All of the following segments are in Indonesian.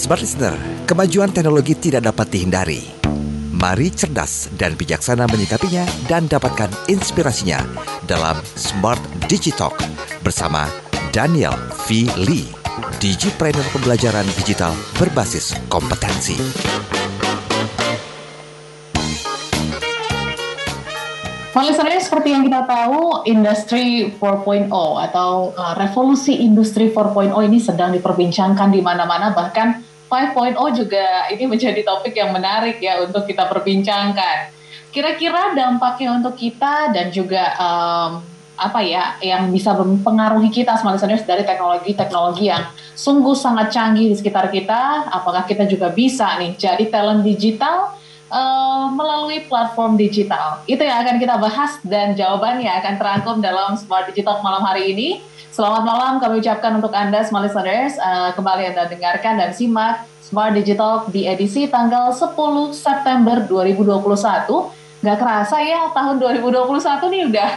Smart Listener, kemajuan teknologi tidak dapat dihindari. Mari cerdas dan bijaksana menyikapinya dan dapatkan inspirasinya dalam Smart Digitalk bersama Daniel V. Lee, Digipreneur Pembelajaran Digital Berbasis Kompetensi. Listener, seperti yang kita tahu, industri 4.0 atau uh, revolusi industri 4.0 ini sedang diperbincangkan di mana-mana, bahkan 5.0 juga ini menjadi topik yang menarik ya untuk kita perbincangkan. Kira-kira dampaknya untuk kita dan juga um, apa ya yang bisa mempengaruhi kita smart listeners dari teknologi-teknologi yang sungguh sangat canggih di sekitar kita. Apakah kita juga bisa nih jadi talent digital uh, melalui platform digital. Itu yang akan kita bahas dan jawabannya akan terangkum dalam Smart Digital malam hari ini. Selamat malam kami ucapkan untuk Anda Smart Listeners. Uh, kembali Anda dengarkan dan simak Smart Digital di edisi tanggal 10 September 2021. Gak kerasa ya tahun 2021 nih udah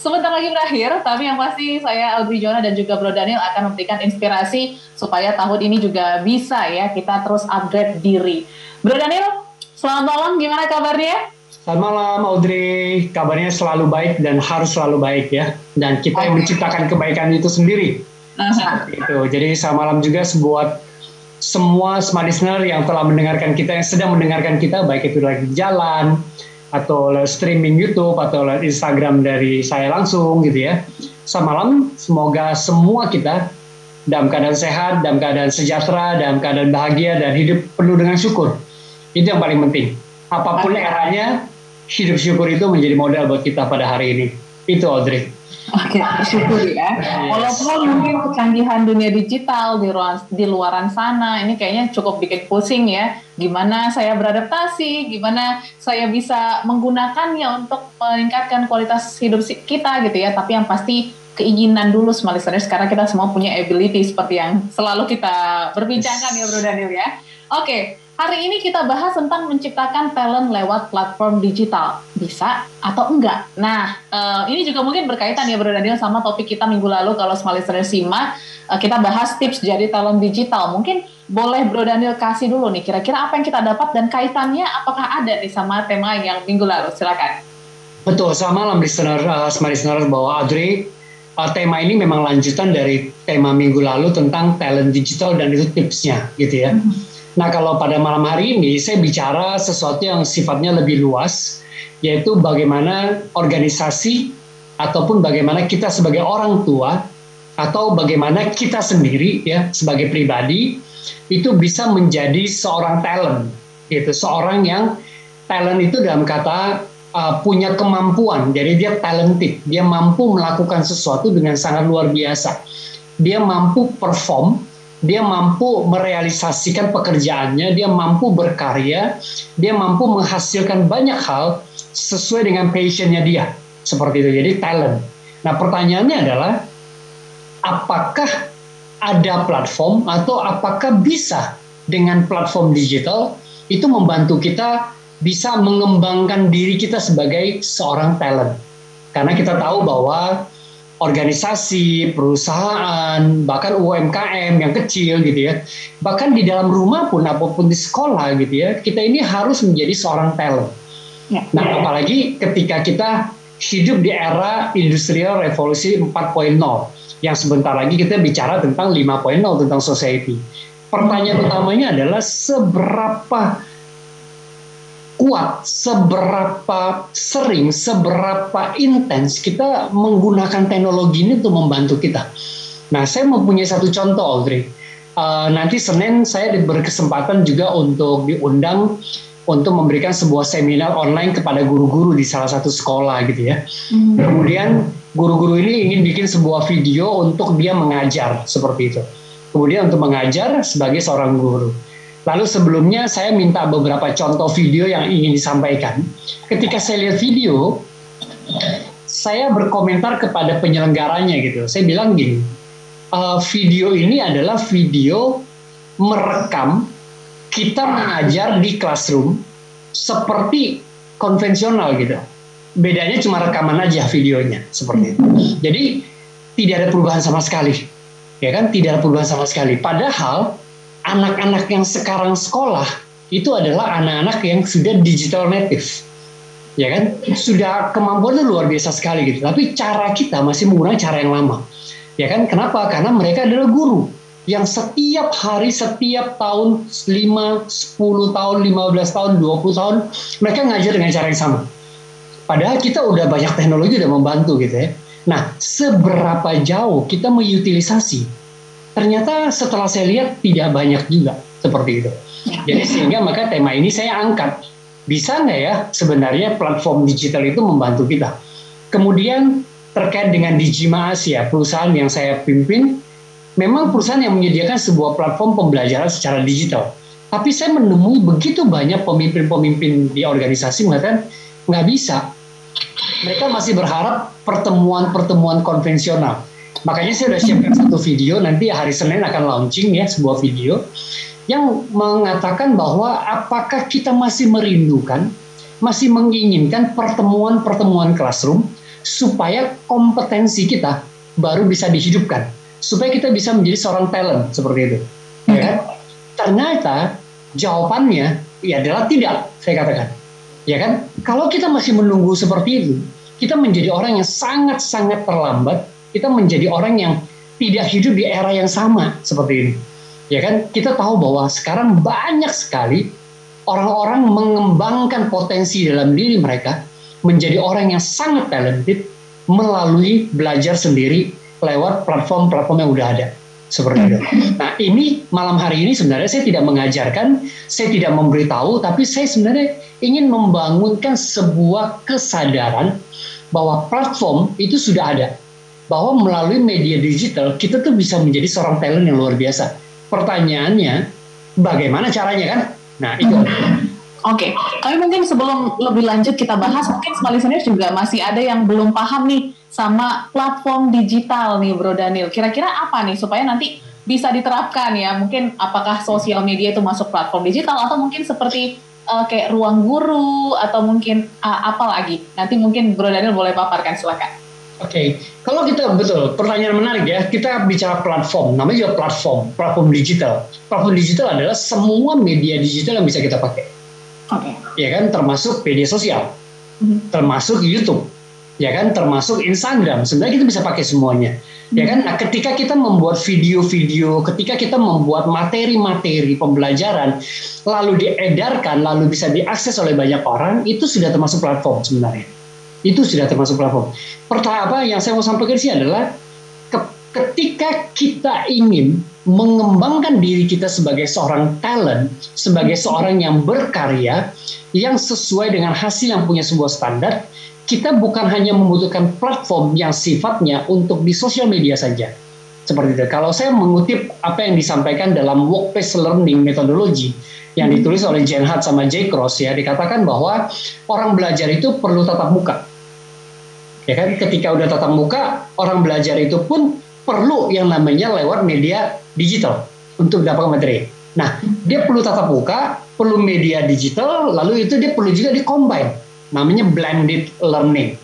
sebentar lagi berakhir, tapi yang pasti saya Audrey Jona dan juga Bro Daniel akan memberikan inspirasi supaya tahun ini juga bisa ya kita terus upgrade diri. Bro Daniel, Selamat malam, gimana kabarnya? Selamat malam Audrey, kabarnya selalu baik dan harus selalu baik ya. Dan kita yang menciptakan kebaikan itu sendiri. Uh-huh. Itu. Jadi selamat malam juga sebuat semua smart listener yang telah mendengarkan kita, yang sedang mendengarkan kita, baik itu lagi jalan, atau streaming YouTube, atau Instagram dari saya langsung gitu ya. Selamat malam, semoga semua kita dalam keadaan sehat, dalam keadaan sejahtera, dalam keadaan bahagia, dan hidup penuh dengan syukur. Itu yang paling penting. Apa pun eranya, hidup syukur itu menjadi modal buat kita pada hari ini. Itu Audrey. Oke, okay, syukur ya. Yes. Walaupun mungkin kecanggihan dunia digital di luar di luaran sana ini kayaknya cukup bikin pusing ya. Gimana saya beradaptasi, gimana saya bisa menggunakannya untuk meningkatkan kualitas hidup kita gitu ya. Tapi yang pasti keinginan dulu semua listeners karena kita semua punya ability seperti yang selalu kita berbincangkan yes. ya Bro Daniel ya. Oke, okay, Hari ini kita bahas tentang menciptakan talent lewat platform digital. Bisa atau enggak? Nah, uh, ini juga mungkin berkaitan ya Bro Daniel sama topik kita minggu lalu kalau small listener simak, uh, kita bahas tips jadi talent digital. Mungkin boleh Bro Daniel kasih dulu nih, kira-kira apa yang kita dapat dan kaitannya apakah ada nih sama tema yang minggu lalu? Silakan. Betul, sama malam listener, uh, smart listener bahwa Audrey, uh, tema ini memang lanjutan dari tema minggu lalu tentang talent digital dan itu tipsnya gitu ya. Mm -hmm Nah kalau pada malam hari ini saya bicara sesuatu yang sifatnya lebih luas, yaitu bagaimana organisasi ataupun bagaimana kita sebagai orang tua atau bagaimana kita sendiri ya sebagai pribadi itu bisa menjadi seorang talent gitu. Seorang yang talent itu dalam kata uh, punya kemampuan. Jadi dia talented. Dia mampu melakukan sesuatu dengan sangat luar biasa. Dia mampu perform dia mampu merealisasikan pekerjaannya, dia mampu berkarya, dia mampu menghasilkan banyak hal sesuai dengan passionnya dia. Seperti itu, jadi talent. Nah pertanyaannya adalah, apakah ada platform atau apakah bisa dengan platform digital itu membantu kita bisa mengembangkan diri kita sebagai seorang talent. Karena kita tahu bahwa organisasi, perusahaan, bahkan UMKM yang kecil gitu ya. Bahkan di dalam rumah pun apa pun di sekolah gitu ya, kita ini harus menjadi seorang talent. Ya. Nah, apalagi ketika kita hidup di era industrial revolusi 4.0 yang sebentar lagi kita bicara tentang 5.0 tentang society. Pertanyaan utamanya adalah seberapa kuat, seberapa sering, seberapa intens kita menggunakan teknologi ini untuk membantu kita. Nah, saya mempunyai satu contoh, Audrey. Uh, nanti Senin saya berkesempatan juga untuk diundang untuk memberikan sebuah seminar online kepada guru-guru di salah satu sekolah gitu ya. Hmm. Kemudian guru-guru ini ingin bikin sebuah video untuk dia mengajar seperti itu. Kemudian untuk mengajar sebagai seorang guru. Lalu sebelumnya saya minta beberapa contoh video yang ingin disampaikan. Ketika saya lihat video, saya berkomentar kepada penyelenggaranya gitu. Saya bilang gini, e, video ini adalah video merekam kita mengajar di classroom seperti konvensional gitu. Bedanya cuma rekaman aja videonya seperti itu. Jadi tidak ada perubahan sama sekali. Ya kan? Tidak ada perubahan sama sekali. Padahal anak-anak yang sekarang sekolah itu adalah anak-anak yang sudah digital native. Ya kan? Sudah kemampuannya luar biasa sekali gitu. Tapi cara kita masih menggunakan cara yang lama. Ya kan? Kenapa? Karena mereka adalah guru yang setiap hari setiap tahun 5 10 tahun 15 tahun 20 tahun mereka ngajar dengan cara yang sama. Padahal kita udah banyak teknologi udah membantu gitu ya. Nah seberapa jauh kita mengutilisasi ternyata setelah saya lihat tidak banyak juga seperti itu jadi sehingga maka tema ini saya angkat bisa nggak ya sebenarnya platform digital itu membantu kita. Kemudian terkait dengan Digima Asia, perusahaan yang saya pimpin, memang perusahaan yang menyediakan sebuah platform pembelajaran secara digital. Tapi saya menemui begitu banyak pemimpin-pemimpin di organisasi mengatakan nggak bisa. Mereka masih berharap pertemuan-pertemuan konvensional. Makanya saya sudah siapkan satu video, nanti hari Senin akan launching ya sebuah video yang mengatakan bahwa apakah kita masih merindukan, masih menginginkan pertemuan-pertemuan classroom supaya kompetensi kita baru bisa dihidupkan, supaya kita bisa menjadi seorang talent seperti itu. Ya kan? Ternyata jawabannya ya adalah tidak, saya katakan. Ya kan? Kalau kita masih menunggu seperti itu, kita menjadi orang yang sangat-sangat terlambat, kita menjadi orang yang tidak hidup di era yang sama seperti ini. Ya kan? Kita tahu bahwa sekarang banyak sekali orang-orang mengembangkan potensi dalam diri mereka menjadi orang yang sangat talented melalui belajar sendiri lewat platform-platform yang udah ada. Seperti itu. Nah ini malam hari ini sebenarnya saya tidak mengajarkan, saya tidak memberitahu, tapi saya sebenarnya ingin membangunkan sebuah kesadaran bahwa platform itu sudah ada, bahwa melalui media digital kita tuh bisa menjadi seorang talent yang luar biasa pertanyaannya bagaimana caranya kan? Nah itu. Oke, okay. tapi mungkin sebelum lebih lanjut kita bahas, mungkin small listeners juga masih ada yang belum paham nih sama platform digital nih Bro Daniel. Kira-kira apa nih supaya nanti bisa diterapkan ya? Mungkin apakah sosial media itu masuk platform digital atau mungkin seperti uh, kayak ruang guru atau mungkin uh, apa lagi? Nanti mungkin Bro Daniel boleh paparkan silakan. Oke, okay. kalau kita betul pertanyaan menarik ya. Kita bicara platform, namanya juga platform, platform digital. Platform digital adalah semua media digital yang bisa kita pakai. Oke. Okay. Ya kan, termasuk media sosial, mm-hmm. termasuk YouTube, ya kan, termasuk Instagram. Sebenarnya kita bisa pakai semuanya. Mm-hmm. Ya kan, nah ketika kita membuat video-video, ketika kita membuat materi-materi pembelajaran, lalu diedarkan, lalu bisa diakses oleh banyak orang, itu sudah termasuk platform sebenarnya itu sudah termasuk platform. Pertama apa yang saya mau sampaikan sih adalah ketika kita ingin mengembangkan diri kita sebagai seorang talent, sebagai seorang yang berkarya, yang sesuai dengan hasil yang punya sebuah standar, kita bukan hanya membutuhkan platform yang sifatnya untuk di sosial media saja. Seperti itu. Kalau saya mengutip apa yang disampaikan dalam workplace learning methodology yang ditulis oleh Jen Hart sama Jay Cross ya, dikatakan bahwa orang belajar itu perlu tatap muka ya kan? Ketika udah tatap muka orang belajar itu pun perlu yang namanya lewat media digital untuk dapat materi. Nah dia perlu tatap muka perlu media digital lalu itu dia perlu juga combine namanya blended learning.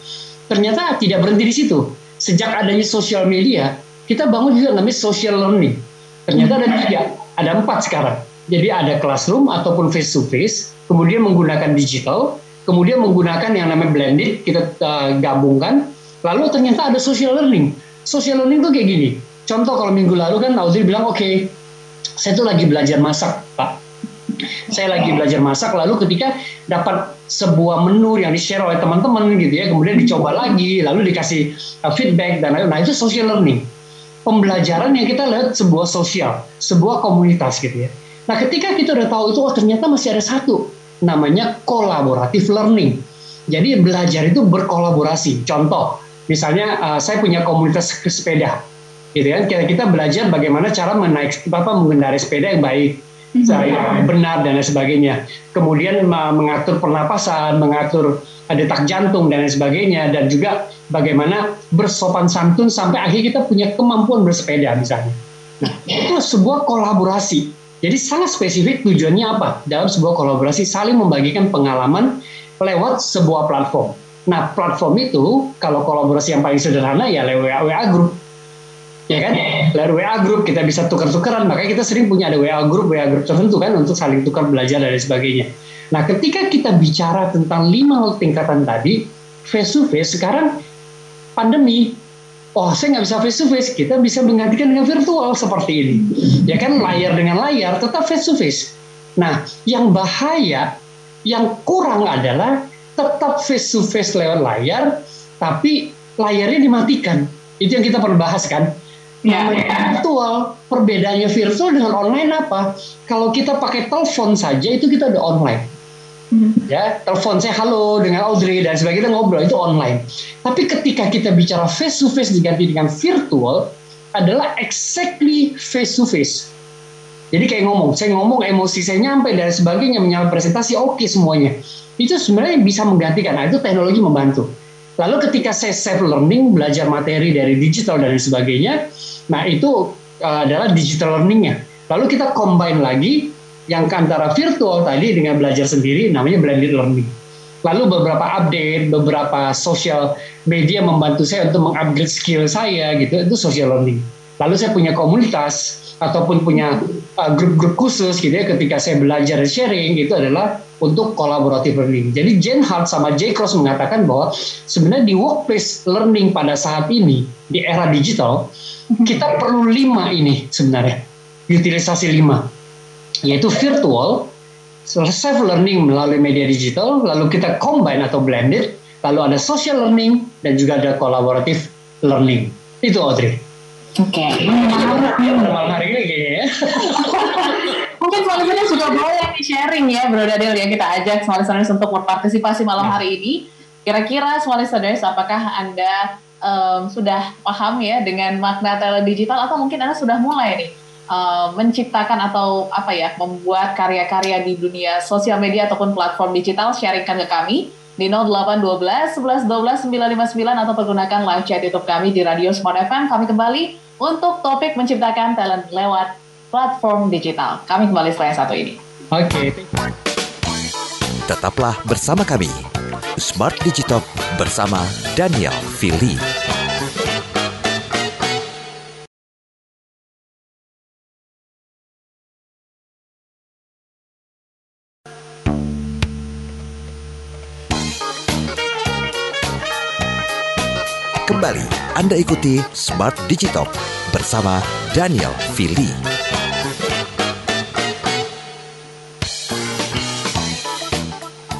Ternyata tidak berhenti di situ. Sejak adanya sosial media kita bangun juga namanya social learning. Ternyata ada tiga ada empat sekarang. Jadi ada classroom ataupun face to face kemudian menggunakan digital kemudian menggunakan yang namanya blended kita uh, gabungkan. Lalu ternyata ada social learning. Social learning tuh kayak gini. Contoh kalau minggu lalu kan Audrey bilang oke okay, saya tuh lagi belajar masak pak. Saya lagi belajar masak lalu ketika dapat sebuah menu yang di share oleh teman-teman gitu ya kemudian dicoba lagi lalu dikasih uh, feedback dan lain nah itu social learning. Pembelajaran yang kita lihat sebuah sosial sebuah komunitas gitu ya. Nah ketika kita udah tahu itu oh ternyata masih ada satu namanya kolaboratif learning. Jadi belajar itu berkolaborasi. Contoh, misalnya uh, saya punya komunitas sepeda, gitu kan? Kita kita belajar bagaimana cara menaik apa mengendarai sepeda yang baik, saya benar dan lain sebagainya. Kemudian mengatur pernapasan, mengatur detak jantung dan lain sebagainya, dan juga bagaimana bersopan santun sampai akhirnya kita punya kemampuan bersepeda misalnya. Nah, itu sebuah kolaborasi jadi sangat spesifik tujuannya apa? Dalam sebuah kolaborasi saling membagikan pengalaman lewat sebuah platform. Nah, platform itu kalau kolaborasi yang paling sederhana ya lewat WA, group. ya kan? Lewat WA group kita bisa tukar-tukaran, makanya kita sering punya ada WA group, WA group tertentu kan untuk saling tukar belajar dan sebagainya. Nah, ketika kita bicara tentang lima tingkatan tadi, face to face sekarang pandemi oh saya nggak bisa face to face, kita bisa menggantikan dengan virtual seperti ini. Ya kan layar dengan layar tetap face to face. Nah, yang bahaya, yang kurang adalah tetap face to face lewat layar, tapi layarnya dimatikan. Itu yang kita perlu bahas kan. Ya, ya. virtual, perbedaannya virtual dengan online apa? Kalau kita pakai telepon saja itu kita udah online Hmm. Ya, telepon saya halo dengan Audrey dan sebagainya ngobrol itu online. Tapi ketika kita bicara face to face diganti dengan virtual adalah exactly face to face. Jadi kayak ngomong, saya ngomong emosi saya nyampe dan sebagainya menyampe presentasi oke okay semuanya. Itu sebenarnya bisa menggantikan. Nah, itu teknologi membantu. Lalu ketika saya self learning, belajar materi dari digital dan sebagainya, nah itu uh, adalah digital learningnya. Lalu kita combine lagi yang antara virtual tadi dengan belajar sendiri namanya blended learning. Lalu beberapa update, beberapa social media membantu saya untuk mengupgrade skill saya gitu, itu social learning. Lalu saya punya komunitas ataupun punya uh, grup-grup uh, khusus gitu ya ketika saya belajar dan sharing itu adalah untuk collaborative learning. Jadi Jen Hart sama J. Cross mengatakan bahwa sebenarnya di workplace learning pada saat ini di era digital kita perlu lima ini sebenarnya utilisasi lima yaitu virtual, self learning melalui media digital, lalu kita combine atau blended, lalu ada social learning dan juga ada collaborative learning. Itu Audrey. Oke. Okay. Malam hari ini kayaknya ya. Mungkin selanjutnya sudah boleh di sharing ya Bro Daniel yang kita ajak semua listeners untuk berpartisipasi malam nah. hari ini. Kira-kira semua listeners apakah Anda um, sudah paham ya dengan makna teledigital atau mungkin Anda sudah mulai nih uh, menciptakan atau apa ya membuat karya-karya di dunia sosial media ataupun platform digital sharingkan ke kami di 0812 11 12 959 atau pergunakan live chat YouTube kami di Radio Smart FM. Kami kembali untuk topik menciptakan talent lewat platform digital. Kami kembali setelah yang satu ini. Oke. Okay. Tetaplah bersama kami. Smart Digital bersama Daniel Fili. Anda ikuti Smart Digital bersama Daniel Fili.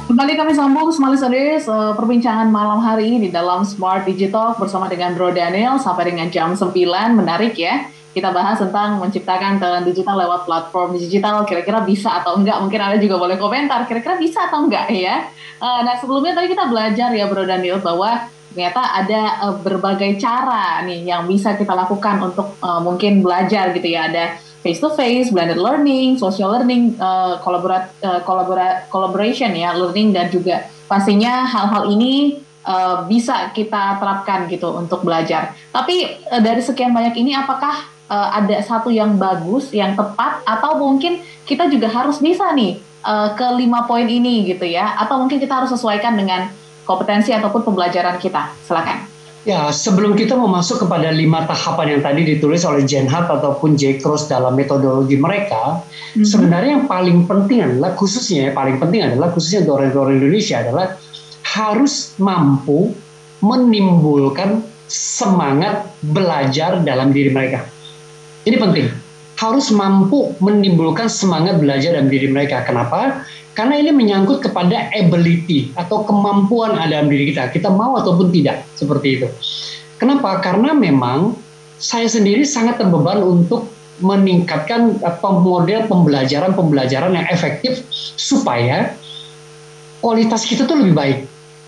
Kembali kami sambung semua listeners uh, perbincangan malam hari ini dalam Smart Digital bersama dengan Bro Daniel sampai dengan jam 9 menarik ya. Kita bahas tentang menciptakan talent digital lewat platform digital. Kira-kira bisa atau enggak? Mungkin Anda juga boleh komentar. Kira-kira bisa atau enggak ya? Uh, nah sebelumnya tadi kita belajar ya Bro Daniel bahwa ternyata ada uh, berbagai cara nih yang bisa kita lakukan untuk uh, mungkin belajar gitu ya ada face to face, blended learning, social learning, uh, collaborate, uh, collaborate, collaboration ya, learning dan juga pastinya hal-hal ini uh, bisa kita terapkan gitu untuk belajar. Tapi uh, dari sekian banyak ini apakah uh, ada satu yang bagus, yang tepat atau mungkin kita juga harus bisa nih ke lima poin ini gitu ya, atau mungkin kita harus sesuaikan dengan kompetensi ataupun pembelajaran kita. Silakan. Ya, sebelum kita mau masuk kepada lima tahapan yang tadi ditulis oleh Jen Hart ataupun J. Cross dalam metodologi mereka, mm-hmm. sebenarnya yang paling penting adalah khususnya yang paling penting adalah khususnya untuk orang-orang Indonesia adalah harus mampu menimbulkan semangat belajar dalam diri mereka. Ini penting. Harus mampu menimbulkan semangat belajar dalam diri mereka. Kenapa? Karena ini menyangkut kepada ability atau kemampuan dalam diri kita. Kita mau ataupun tidak, seperti itu. Kenapa? Karena memang saya sendiri sangat terbeban untuk meningkatkan model pembelajaran-pembelajaran yang efektif supaya kualitas kita tuh lebih baik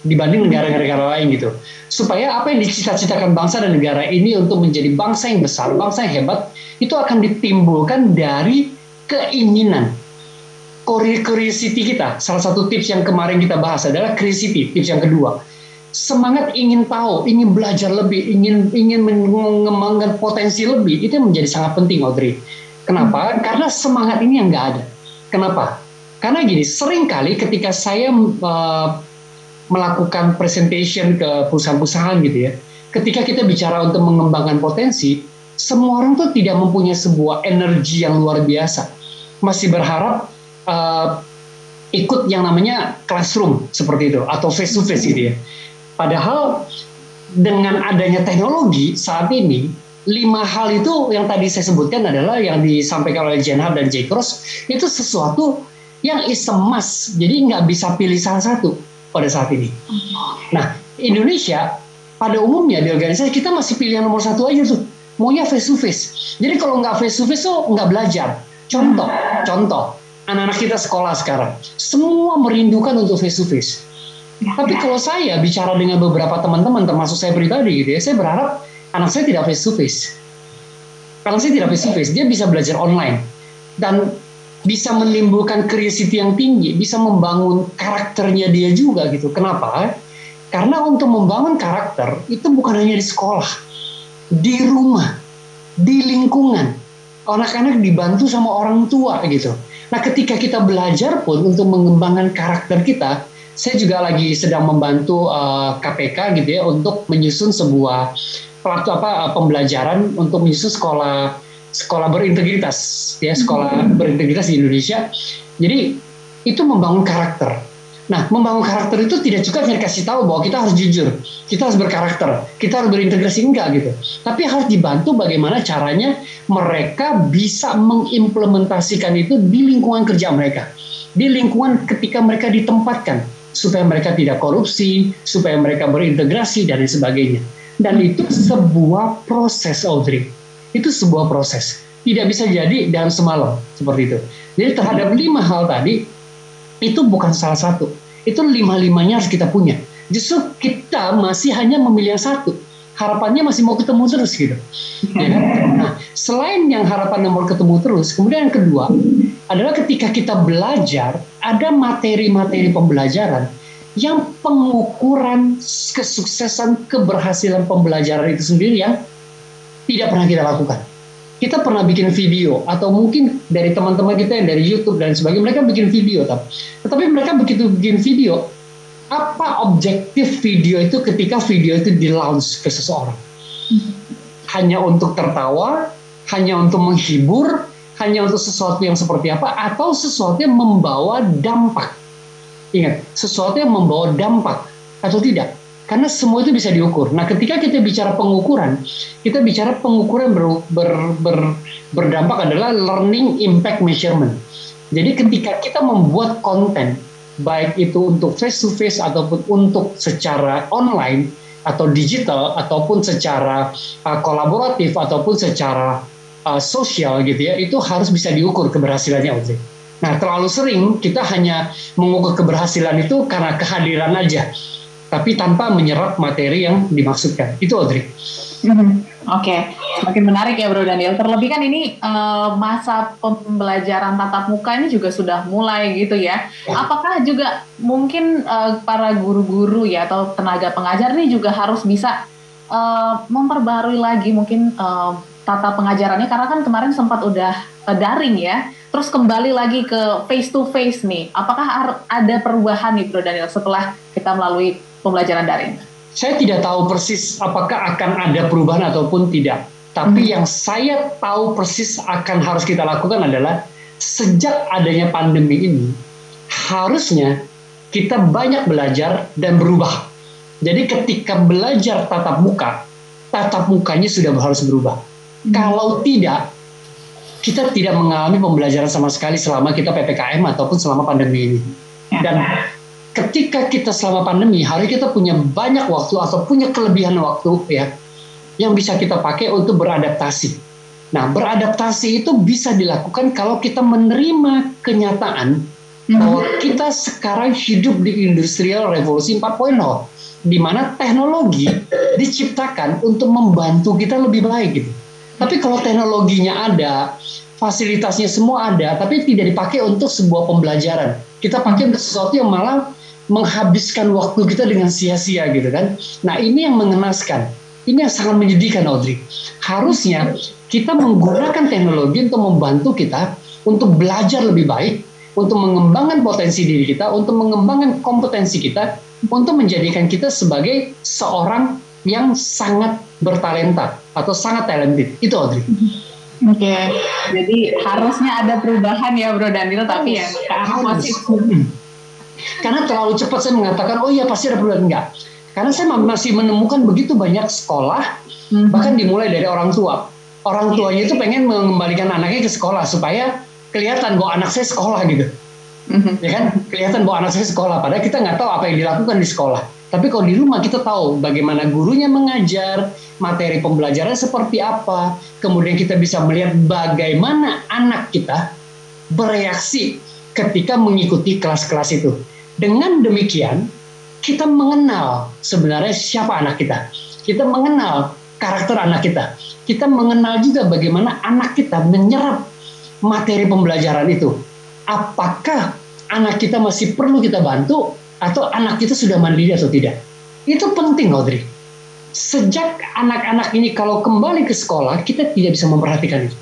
dibanding negara-negara lain gitu. Supaya apa yang dicita-citakan bangsa dan negara ini untuk menjadi bangsa yang besar, bangsa yang hebat, itu akan ditimbulkan dari keinginan curiosity kita. Salah satu tips yang kemarin kita bahas adalah curiosity, tips yang kedua. Semangat ingin tahu, ingin belajar lebih, ingin ingin mengembangkan potensi lebih, itu menjadi sangat penting, Audrey. Kenapa? Hmm. Karena semangat ini yang nggak ada. Kenapa? Karena gini, sering kali ketika saya uh, melakukan presentation ke perusahaan-perusahaan gitu ya, ketika kita bicara untuk mengembangkan potensi, semua orang tuh tidak mempunyai sebuah energi yang luar biasa. Masih berharap uh, ikut yang namanya classroom seperti itu atau face to face gitu ya. Padahal dengan adanya teknologi saat ini lima hal itu yang tadi saya sebutkan adalah yang disampaikan oleh Jenhard dan J. Cross itu sesuatu yang is. Jadi nggak bisa pilih salah satu pada saat ini. Nah, Indonesia pada umumnya di organisasi kita masih pilih yang nomor satu aja tuh. Maunya face to face. Jadi kalau nggak face to face tuh nggak belajar. Contoh, contoh, anak-anak kita sekolah sekarang, semua merindukan untuk face to face. Tapi kalau saya bicara dengan beberapa teman-teman, termasuk saya pribadi gitu ya, saya berharap anak saya tidak face to face. Anak saya tidak face to face, dia bisa belajar online dan bisa menimbulkan curiosity yang tinggi, bisa membangun karakternya dia juga gitu. Kenapa? Karena untuk membangun karakter itu bukan hanya di sekolah, di rumah, di lingkungan. Anak-anak dibantu sama orang tua gitu. Nah, ketika kita belajar pun untuk mengembangkan karakter kita, saya juga lagi sedang membantu uh, eh, KPK gitu ya untuk menyusun sebuah pelaku apa eh, pembelajaran untuk menyusun sekolah sekolah berintegritas ya sekolah hmm. berintegritas di Indonesia. Jadi itu membangun karakter. Nah, membangun karakter itu tidak juga hanya dikasih tahu bahwa kita harus jujur, kita harus berkarakter, kita harus berintegrasi enggak gitu. Tapi harus dibantu bagaimana caranya mereka bisa mengimplementasikan itu di lingkungan kerja mereka, di lingkungan ketika mereka ditempatkan supaya mereka tidak korupsi, supaya mereka berintegrasi dan sebagainya. Dan itu sebuah proses, Audrey. Itu sebuah proses. Tidak bisa jadi dalam semalam, seperti itu. Jadi terhadap lima hal tadi, itu bukan salah satu. Itu lima-limanya harus kita punya. Justru kita masih hanya memilih yang satu. Harapannya masih mau ketemu terus gitu. Ya kan? Nah, selain yang harapan mau ketemu terus, kemudian yang kedua adalah ketika kita belajar, ada materi-materi pembelajaran yang pengukuran kesuksesan keberhasilan pembelajaran itu sendiri yang tidak pernah kita lakukan. Kita pernah bikin video atau mungkin dari teman-teman kita yang dari YouTube dan sebagainya mereka bikin video tetapi mereka begitu bikin video apa objektif video itu ketika video itu di launch ke seseorang? Hanya untuk tertawa hanya untuk menghibur hanya untuk sesuatu yang seperti apa atau sesuatu yang membawa dampak? Ingat, sesuatu yang membawa dampak atau tidak. Karena semua itu bisa diukur. Nah, ketika kita bicara pengukuran, kita bicara pengukuran ber, ber, ber, berdampak adalah learning impact measurement. Jadi ketika kita membuat konten, baik itu untuk face to face ataupun untuk secara online atau digital ataupun secara uh, kolaboratif ataupun secara uh, sosial gitu ya, itu harus bisa diukur keberhasilannya Audrey. Nah, terlalu sering kita hanya mengukur keberhasilan itu karena kehadiran aja, tapi tanpa menyerap materi yang dimaksudkan. Itu Audrey. Hmm, Oke, okay. makin menarik ya Bro Daniel. Terlebih kan ini uh, masa pembelajaran tatap muka ini juga sudah mulai gitu ya. ya. Apakah juga mungkin uh, para guru-guru ya atau tenaga pengajar ini juga harus bisa uh, memperbarui lagi mungkin uh, tata pengajarannya karena kan kemarin sempat udah uh, daring ya terus kembali lagi ke face to face nih, apakah ada perubahan nih Bro Daniel setelah kita melalui pembelajaran daring? Saya tidak tahu persis apakah akan ada perubahan ataupun tidak. Tapi hmm. yang saya tahu persis akan harus kita lakukan adalah sejak adanya pandemi ini harusnya kita banyak belajar dan berubah. Jadi ketika belajar tatap muka, tatap mukanya sudah harus berubah. Hmm. Kalau tidak, kita tidak mengalami pembelajaran sama sekali selama kita PPKM ataupun selama pandemi ini. Dan ketika kita selama pandemi, hari kita punya banyak waktu atau punya kelebihan waktu ya yang bisa kita pakai untuk beradaptasi. Nah, beradaptasi itu bisa dilakukan kalau kita menerima kenyataan hmm. bahwa kita sekarang hidup di industrial revolusi 4.0 di mana teknologi diciptakan untuk membantu kita lebih baik gitu. Tapi kalau teknologinya ada, fasilitasnya semua ada, tapi tidak dipakai untuk sebuah pembelajaran. Kita pakai untuk sesuatu yang malah menghabiskan waktu kita dengan sia-sia gitu kan. Nah ini yang mengenaskan. Ini yang sangat menyedihkan Audrey. Harusnya kita menggunakan teknologi untuk membantu kita untuk belajar lebih baik, untuk mengembangkan potensi diri kita, untuk mengembangkan kompetensi kita, untuk menjadikan kita sebagai seorang yang sangat bertalenta atau sangat talented. Itu Audrey. Oke, okay. jadi harusnya ada perubahan ya Bro Daniel, tapi ya ke arah positif. Karena terlalu cepat saya mengatakan, oh iya pasti ada perubahan. Enggak. Karena saya masih menemukan begitu banyak sekolah, hmm. bahkan dimulai dari orang tua. Orang tuanya itu pengen mengembalikan anaknya ke sekolah supaya kelihatan bahwa anak saya sekolah gitu. Mm-hmm. Ya kan? Kelihatan bahwa anak saya sekolah. Padahal kita nggak tahu apa yang dilakukan di sekolah. Tapi kalau di rumah kita tahu bagaimana gurunya mengajar, materi pembelajaran seperti apa, kemudian kita bisa melihat bagaimana anak kita bereaksi ketika mengikuti kelas-kelas itu. Dengan demikian, kita mengenal sebenarnya siapa anak kita. Kita mengenal karakter anak kita. Kita mengenal juga bagaimana anak kita menyerap materi pembelajaran itu. Apakah anak kita masih perlu kita bantu atau anak kita sudah mandiri atau tidak. Itu penting Audrey. Sejak anak-anak ini kalau kembali ke sekolah, kita tidak bisa memperhatikan itu.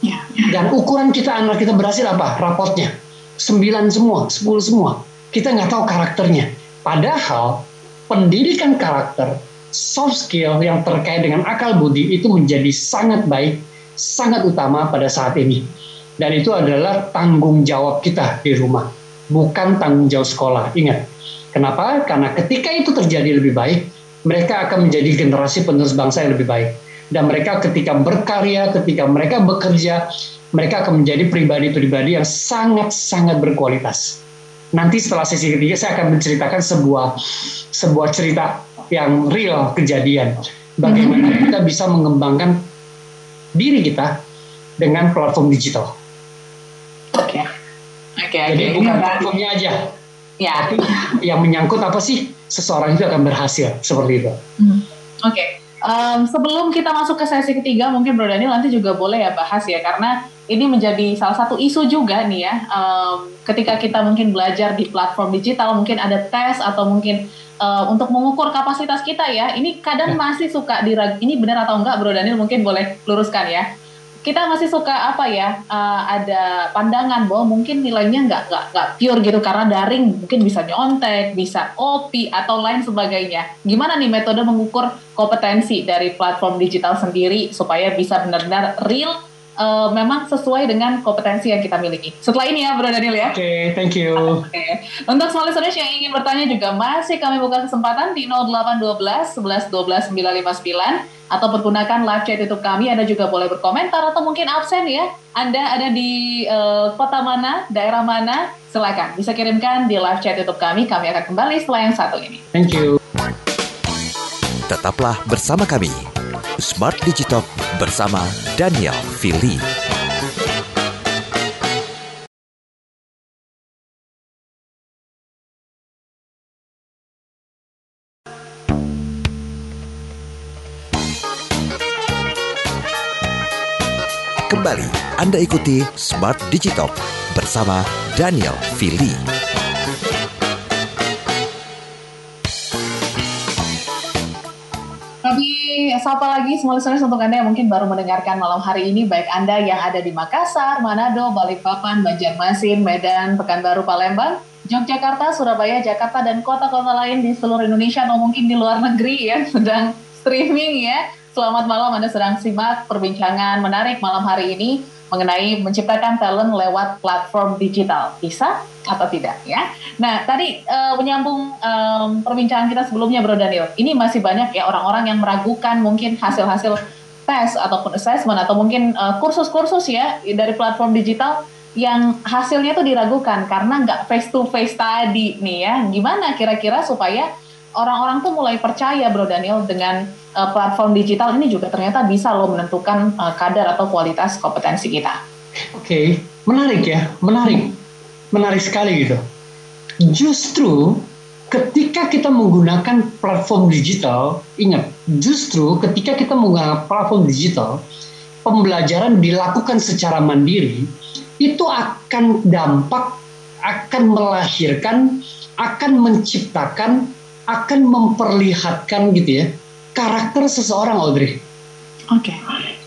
Ya. Dan ukuran kita anak kita berhasil apa? Rapotnya. Sembilan semua, sepuluh semua. Kita nggak tahu karakternya. Padahal pendidikan karakter, soft skill yang terkait dengan akal budi itu menjadi sangat baik, sangat utama pada saat ini. Dan itu adalah tanggung jawab kita di rumah bukan tanggung jawab sekolah. Ingat, kenapa? Karena ketika itu terjadi lebih baik, mereka akan menjadi generasi penerus bangsa yang lebih baik. Dan mereka ketika berkarya, ketika mereka bekerja, mereka akan menjadi pribadi-pribadi yang sangat-sangat berkualitas. Nanti setelah sesi ketiga saya akan menceritakan sebuah sebuah cerita yang real kejadian. Bagaimana mm-hmm. kita bisa mengembangkan diri kita dengan platform digital. Oke. Okay. Okay, Jadi okay. bukan platformnya aja, ya. tapi yang menyangkut apa sih seseorang itu akan berhasil seperti itu. Hmm. Oke. Okay. Um, sebelum kita masuk ke sesi ketiga, mungkin Bro Daniel nanti juga boleh ya bahas ya, karena ini menjadi salah satu isu juga nih ya. Um, ketika kita mungkin belajar di platform digital, mungkin ada tes atau mungkin uh, untuk mengukur kapasitas kita ya. Ini kadang ya. masih suka dirag. Ini benar atau enggak, Bro Daniel mungkin boleh luruskan ya kita masih suka apa ya uh, ada pandangan bahwa mungkin nilainya nggak nggak nggak pure gitu karena daring mungkin bisa nyontek bisa kopi atau lain sebagainya gimana nih metode mengukur kompetensi dari platform digital sendiri supaya bisa benar-benar real uh, memang sesuai dengan kompetensi yang kita miliki. Setelah ini ya, Bro Daniel ya. Oke, okay, thank you. Oke. Okay. Untuk semua listeners yang ingin bertanya juga masih kami buka kesempatan di 0812 11 12 959 atau pergunakan live chat YouTube kami. Anda juga boleh berkomentar atau mungkin absen ya. Anda ada di uh, kota mana, daerah mana, silakan bisa kirimkan di live chat YouTube kami. Kami akan kembali setelah yang satu ini. Thank you. Tetaplah bersama kami Smart Digital bersama Daniel Fili. Kembali Anda ikuti Smart Digital bersama Daniel Fili. Sapa lagi semua listeners untuk Anda yang mungkin baru mendengarkan malam hari ini, baik Anda yang ada di Makassar, Manado, Balikpapan, Banjarmasin, Medan, Pekanbaru, Palembang, Yogyakarta, Surabaya, Jakarta, dan kota-kota lain di seluruh Indonesia atau mungkin di luar negeri yang sedang streaming ya. Selamat malam Anda sedang simak perbincangan menarik malam hari ini mengenai menciptakan talent lewat platform digital. Bisa atau tidak ya? Nah, tadi uh, menyambung um, perbincangan kita sebelumnya Bro Daniel. Ini masih banyak ya orang-orang yang meragukan mungkin hasil-hasil tes ataupun assessment atau mungkin eh, kursus-kursus ya dari platform digital yang hasilnya tuh diragukan karena nggak face to face tadi nih ya. Gimana kira-kira supaya orang-orang tuh mulai percaya Bro Daniel dengan uh, platform digital ini juga ternyata bisa loh menentukan uh, kadar atau kualitas kompetensi kita. Oke, okay. menarik ya, menarik, menarik sekali gitu. Justru ketika kita menggunakan platform digital, ingat, justru ketika kita menggunakan platform digital, pembelajaran dilakukan secara mandiri, itu akan dampak, akan melahirkan, akan menciptakan, akan memperlihatkan gitu ya, karakter seseorang Audrey. Oke. Okay.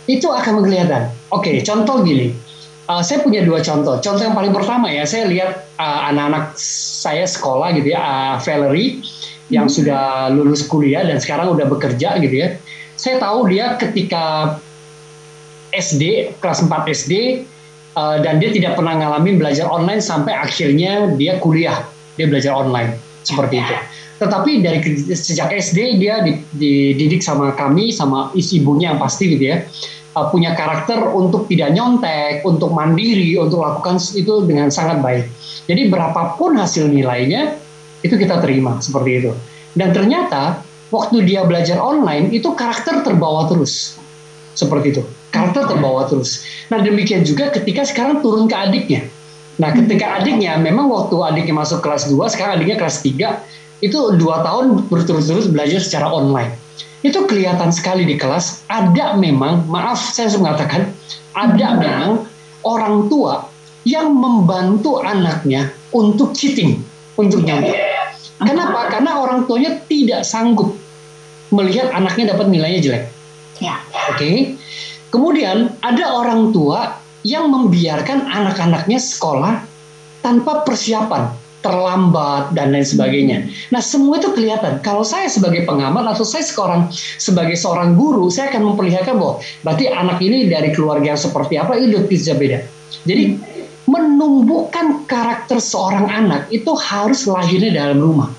Itu akan kelihatan. Oke, okay, contoh gini. Uh, saya punya dua contoh. Contoh yang paling pertama ya, saya lihat uh, anak-anak saya sekolah gitu ya, uh, Valerie yang hmm. sudah lulus kuliah dan sekarang udah bekerja gitu ya. Saya tahu dia ketika SD kelas 4 SD uh, dan dia tidak pernah ngalamin belajar online sampai akhirnya dia kuliah dia belajar online seperti itu. Tetapi dari sejak SD dia dididik sama kami sama ibunya yang pasti gitu ya uh, punya karakter untuk tidak nyontek, untuk mandiri, untuk lakukan itu dengan sangat baik. Jadi berapapun hasil nilainya itu kita terima seperti itu. Dan ternyata waktu dia belajar online itu karakter terbawa terus seperti itu karakter terbawa terus. Nah demikian juga ketika sekarang turun ke adiknya. Nah ketika adiknya memang waktu adiknya masuk kelas 2, sekarang adiknya kelas 3, itu dua tahun berturut-turut belajar secara online. Itu kelihatan sekali di kelas, ada memang, maaf saya harus mengatakan, ada memang orang tua yang membantu anaknya untuk cheating, untuk nyontek. Kenapa? Karena orang tuanya tidak sanggup melihat anaknya dapat nilainya jelek. Ya. Oke. Okay? Kemudian ada orang tua yang membiarkan anak-anaknya sekolah tanpa persiapan, terlambat dan lain sebagainya. Nah semua itu kelihatan. Kalau saya sebagai pengamat atau saya seorang sebagai seorang guru, saya akan memperlihatkan bahwa berarti anak ini dari keluarga yang seperti apa itu bisa beda. Jadi menumbuhkan karakter seorang anak itu harus lahirnya dalam rumah.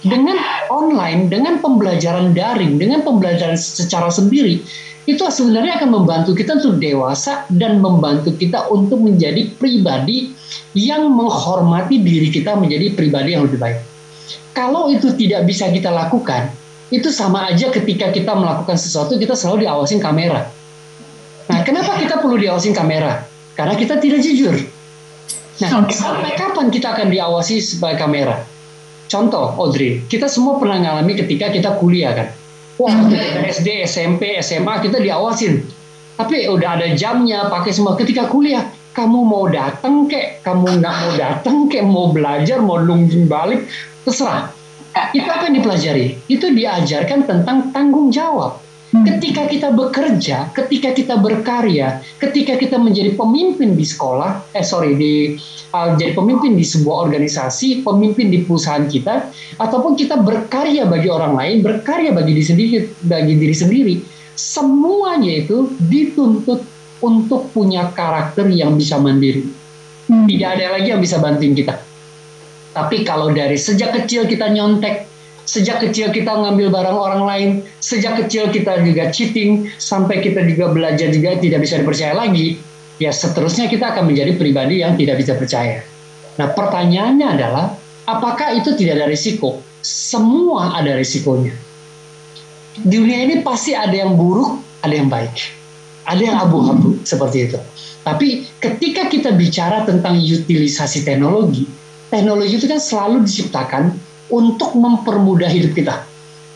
Dengan online, dengan pembelajaran daring, dengan pembelajaran secara sendiri, itu sebenarnya akan membantu kita untuk dewasa dan membantu kita untuk menjadi pribadi yang menghormati diri kita menjadi pribadi yang lebih baik. Kalau itu tidak bisa kita lakukan, itu sama aja ketika kita melakukan sesuatu kita selalu diawasin kamera. Nah, kenapa kita perlu diawasin kamera? Karena kita tidak jujur. Nah, sampai kapan kita akan diawasi sebagai kamera? Contoh, Audrey, kita semua pernah ngalami ketika kita kuliah kan Wah, SD, SMP, SMA kita diawasin. Tapi udah ada jamnya, pakai semua. Ketika kuliah, kamu mau datang kek, kamu nggak mau datang kek, mau belajar, mau nungguin balik, terserah. Itu apa yang dipelajari? Itu diajarkan tentang tanggung jawab. Ketika kita bekerja, ketika kita berkarya, ketika kita menjadi pemimpin di sekolah, eh sorry di uh, jadi pemimpin di sebuah organisasi, pemimpin di perusahaan kita, ataupun kita berkarya bagi orang lain, berkarya bagi diri sendiri, bagi diri sendiri, semuanya itu dituntut untuk punya karakter yang bisa mandiri. Hmm. Tidak ada lagi yang bisa bantuin kita. Tapi kalau dari sejak kecil kita nyontek, Sejak kecil kita ngambil barang orang lain, sejak kecil kita juga cheating, sampai kita juga belajar juga tidak bisa dipercaya lagi, ya seterusnya kita akan menjadi pribadi yang tidak bisa percaya. Nah pertanyaannya adalah, apakah itu tidak ada risiko? Semua ada risikonya. Di dunia ini pasti ada yang buruk, ada yang baik. Ada yang abu-abu seperti itu. Tapi ketika kita bicara tentang utilisasi teknologi, teknologi itu kan selalu diciptakan untuk mempermudah hidup kita,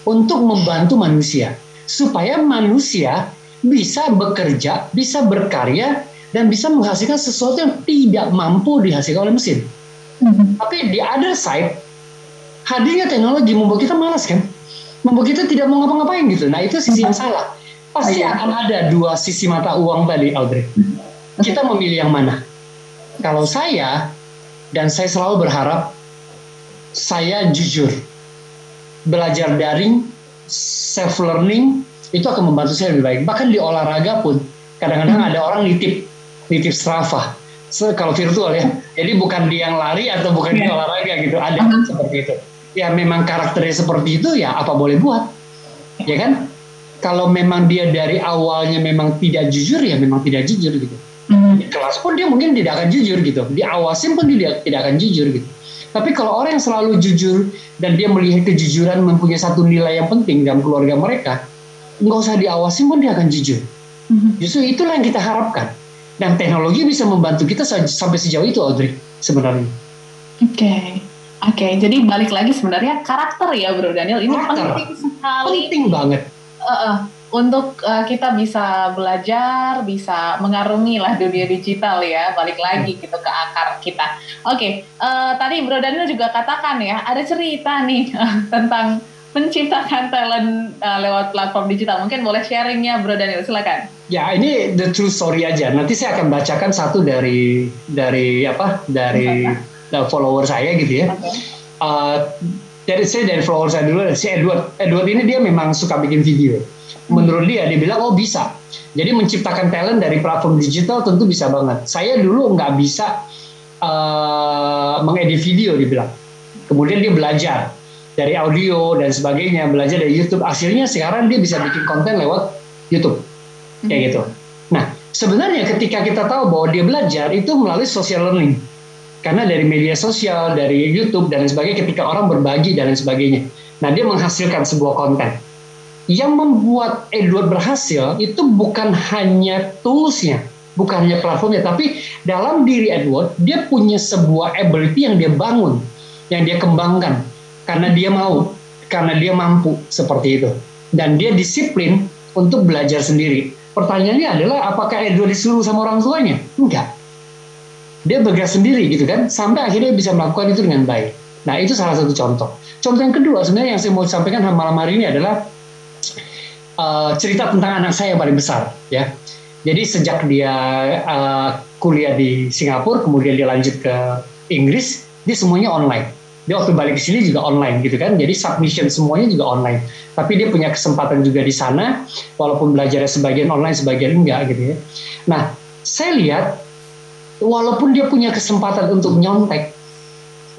untuk membantu manusia, supaya manusia bisa bekerja, bisa berkarya, dan bisa menghasilkan sesuatu yang tidak mampu dihasilkan oleh mesin. Mm-hmm. Tapi di other side, hadirnya teknologi membuat kita malas kan? Membuat kita tidak mau ngapa-ngapain gitu. Nah itu sisi yang salah. Pasti oh, iya. akan ada dua sisi mata uang tadi, Audrey. Kita memilih yang mana? Kalau saya, dan saya selalu berharap saya jujur belajar daring self learning itu akan membantu saya lebih baik. Bahkan di olahraga pun kadang-kadang hmm. ada orang nitip nitip Strava. So, kalau virtual ya. Jadi bukan dia yang lari atau bukan yeah. dia olahraga gitu. Ada uh -huh. seperti itu. Ya memang karakternya seperti itu ya apa boleh buat? Ya kan? Kalau memang dia dari awalnya memang tidak jujur ya memang tidak jujur gitu. Mm. di kelas pun dia mungkin tidak akan jujur gitu. Diawasin pun dia tidak akan jujur gitu tapi kalau orang yang selalu jujur dan dia melihat kejujuran mempunyai satu nilai yang penting dalam keluarga mereka, nggak usah diawasi pun dia akan jujur. Mm-hmm. Justru itulah yang kita harapkan. Dan teknologi bisa membantu kita sampai sejauh itu, Audrey, sebenarnya. Oke. Okay. Oke, okay, jadi balik lagi sebenarnya karakter ya Bro Daniel ini karakter. penting sekali. Penting banget. Uh, uh, untuk uh, kita bisa belajar, bisa mengarungi lah dunia digital ya, balik lagi hmm. gitu ke akar kita. Oke, okay, uh, eh, tadi Bro Daniel juga katakan ya, ada cerita nih tentang menciptakan talent uh, lewat platform digital. Mungkin boleh sharingnya Bro Daniel, silakan. Ya, ini the true story aja. Nanti saya akan bacakan satu dari dari apa? Dari follower saya gitu ya. Okay. Uh, dari saya dari follower saya dulu si Edward Edward ini dia memang suka bikin video menurut dia dia bilang oh bisa. Jadi menciptakan talent dari platform digital tentu bisa banget. Saya dulu nggak bisa uh, mengedit video dibilang. Kemudian dia belajar dari audio dan sebagainya belajar dari YouTube. Akhirnya sekarang dia bisa bikin konten lewat YouTube. Kayak hmm. gitu. Nah sebenarnya ketika kita tahu bahwa dia belajar itu melalui social learning. Karena dari media sosial dari YouTube dan sebagainya ketika orang berbagi dan lain sebagainya. Nah dia menghasilkan sebuah konten yang membuat Edward berhasil itu bukan hanya toolsnya, bukan hanya platformnya, tapi dalam diri Edward dia punya sebuah ability yang dia bangun, yang dia kembangkan karena dia mau, karena dia mampu seperti itu, dan dia disiplin untuk belajar sendiri. Pertanyaannya adalah apakah Edward disuruh sama orang tuanya? Enggak. Dia bergerak sendiri gitu kan, sampai akhirnya bisa melakukan itu dengan baik. Nah itu salah satu contoh. Contoh yang kedua sebenarnya yang saya mau sampaikan malam hari ini adalah uh, cerita tentang anak saya yang paling besar ya. Jadi sejak dia uh, kuliah di Singapura, kemudian dia lanjut ke Inggris, dia semuanya online. Dia waktu balik ke sini juga online gitu kan. Jadi submission semuanya juga online. Tapi dia punya kesempatan juga di sana, walaupun belajarnya sebagian online, sebagian enggak gitu ya. Nah, saya lihat walaupun dia punya kesempatan untuk nyontek,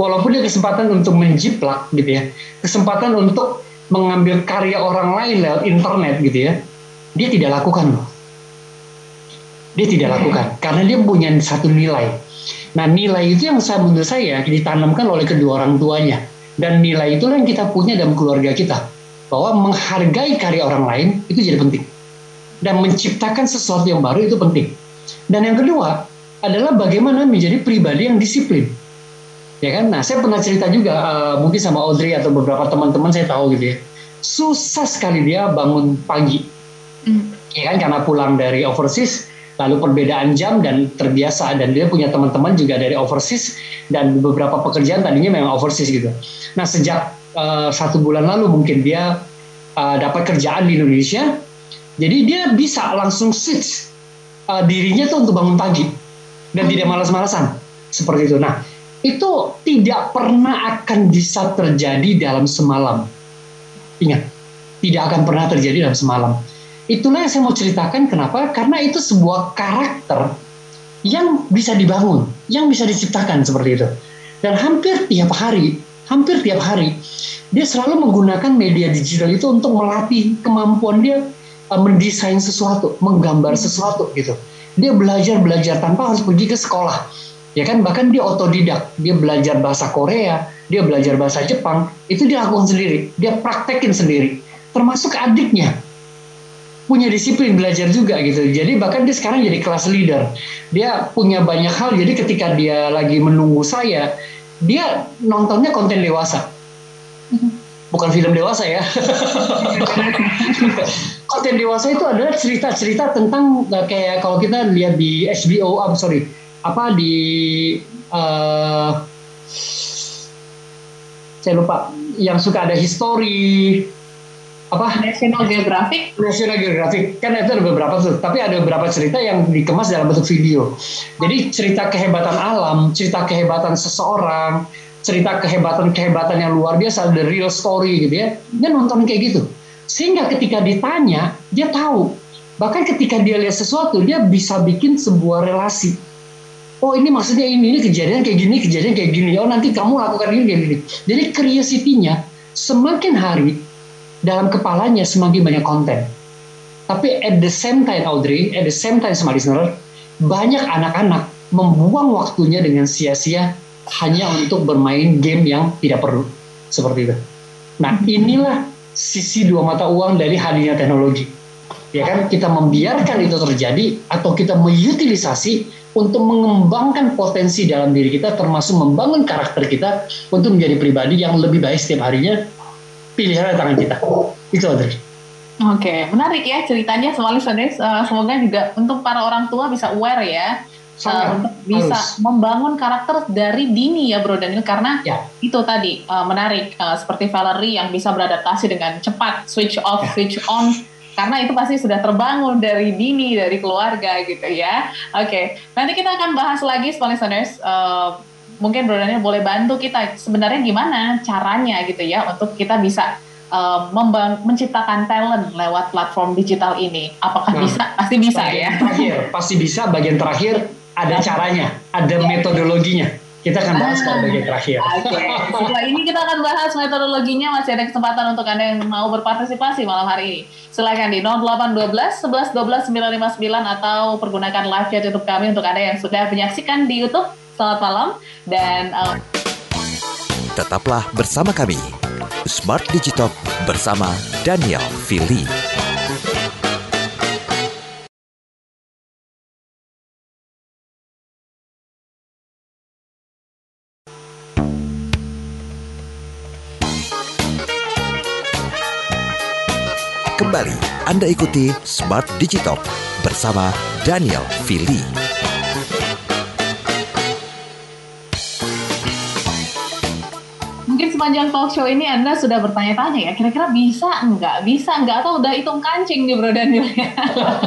walaupun dia kesempatan untuk menjiplak gitu ya, kesempatan untuk mengambil karya orang lain lewat internet gitu ya, dia tidak lakukan. Dia tidak lakukan karena dia punya satu nilai. Nah nilai itu yang saya menurut saya ditanamkan oleh kedua orang tuanya dan nilai itu yang kita punya dalam keluarga kita bahwa menghargai karya orang lain itu jadi penting dan menciptakan sesuatu yang baru itu penting. Dan yang kedua adalah bagaimana menjadi pribadi yang disiplin ya kan? Nah saya pernah cerita juga uh, mungkin sama Audrey atau beberapa teman-teman saya tahu gitu ya. Susah sekali dia bangun pagi. Mm. ya kan? Karena pulang dari overseas lalu perbedaan jam dan terbiasa. Dan dia punya teman-teman juga dari overseas dan beberapa pekerjaan tadinya memang overseas gitu. Nah sejak uh, satu bulan lalu mungkin dia uh, dapat kerjaan di Indonesia. Jadi dia bisa langsung switch uh, dirinya tuh untuk bangun pagi. Dan tidak malas-malasan. Seperti itu. Nah itu tidak pernah akan bisa terjadi dalam semalam. Ingat, tidak akan pernah terjadi dalam semalam. Itulah yang saya mau ceritakan kenapa? Karena itu sebuah karakter yang bisa dibangun, yang bisa diciptakan seperti itu. Dan hampir tiap hari, hampir tiap hari, dia selalu menggunakan media digital itu untuk melatih kemampuan dia uh, mendesain sesuatu, menggambar sesuatu gitu. Dia belajar belajar tanpa harus pergi ke sekolah ya kan bahkan dia otodidak. Dia belajar bahasa Korea dia belajar bahasa Jepang itu dia lakukan sendiri. Dia praktekin sendiri. Termasuk adiknya. Punya disiplin belajar juga gitu. Jadi bahkan dia sekarang jadi kelas leader. Dia punya banyak hal. Jadi ketika dia lagi menunggu saya dia nontonnya konten dewasa. Bukan film dewasa ya. Konten dewasa itu adalah cerita-cerita tentang kayak kalau kita lihat di HBO, I'm sorry, apa di uh, saya lupa yang suka ada history apa? National Geographic? National Geographic. Kan itu ada beberapa tuh tapi ada beberapa cerita yang dikemas dalam bentuk video. Jadi cerita kehebatan alam cerita kehebatan seseorang cerita kehebatan kehebatan yang luar biasa the real story gitu ya dia nonton kayak gitu. Sehingga ketika ditanya dia tahu. Bahkan ketika dia lihat sesuatu dia bisa bikin sebuah relasi oh ini maksudnya ini, ini kejadian kayak gini, kejadian kayak gini, oh nanti kamu lakukan ini kayak gini. Jadi curiosity-nya semakin hari dalam kepalanya semakin banyak konten. Tapi at the same time Audrey, at the same time sama listener, banyak anak-anak membuang waktunya dengan sia-sia hanya untuk bermain game yang tidak perlu. Seperti itu. Nah inilah sisi dua mata uang dari hadirnya teknologi. Ya kan kita membiarkan itu terjadi atau kita mengutilisasi untuk mengembangkan potensi dalam diri kita termasuk membangun karakter kita untuk menjadi pribadi yang lebih baik setiap harinya pilihan tangan kita itu Audrey Oke, menarik ya ceritanya listeners. Uh, semoga juga untuk para orang tua bisa aware ya, uh, untuk bisa harus. membangun karakter dari dini ya Bro Daniel karena ya. itu tadi uh, menarik uh, seperti Valerie yang bisa beradaptasi dengan cepat switch off, ya. switch on karena itu pasti sudah terbangun dari dini dari keluarga gitu ya. Oke, okay. nanti kita akan bahas lagi, listeners. Uh, mungkin Bro Daniel boleh bantu kita sebenarnya gimana caranya gitu ya untuk kita bisa uh, menciptakan talent lewat platform digital ini? Apakah nah, bisa? Pasti bisa ya. Terakhir, pasti bisa. Bagian terakhir ada caranya, ada ya. metodologinya. Kita akan bahas ah, pada bagian terakhir. Oke, okay. setelah ini kita akan bahas metodologinya. Masih ada kesempatan untuk Anda yang mau berpartisipasi malam hari ini. Silakan di 0812 11 12 959 atau pergunakan live chat YouTube kami untuk Anda yang sudah menyaksikan di YouTube. Selamat malam dan uh... tetaplah bersama kami. Smart Digital bersama Daniel Fili. Kembali Anda ikuti Smart Digital bersama Daniel Fili. Mungkin sepanjang talk show ini Anda sudah bertanya-tanya ya, kira-kira bisa enggak? Bisa enggak? Atau udah hitung kancing nih Bro Daniel ya?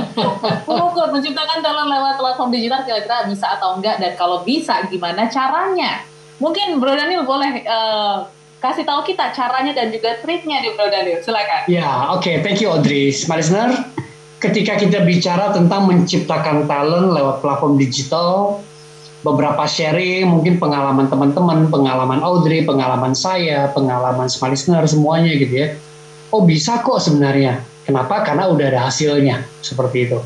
Mengukur, menciptakan talent lewat platform digital kira-kira bisa atau enggak? Dan kalau bisa, gimana caranya? Mungkin Bro Daniel boleh uh, kasih tahu kita caranya dan juga triknya di Bro Daniel. Silakan. Ya, oke. Okay. Thank you Audrey. Smart ketika kita bicara tentang menciptakan talent lewat platform digital, beberapa sharing, mungkin pengalaman teman-teman, pengalaman Audrey, pengalaman saya, pengalaman Smart semuanya gitu ya. Oh bisa kok sebenarnya. Kenapa? Karena udah ada hasilnya. Seperti itu.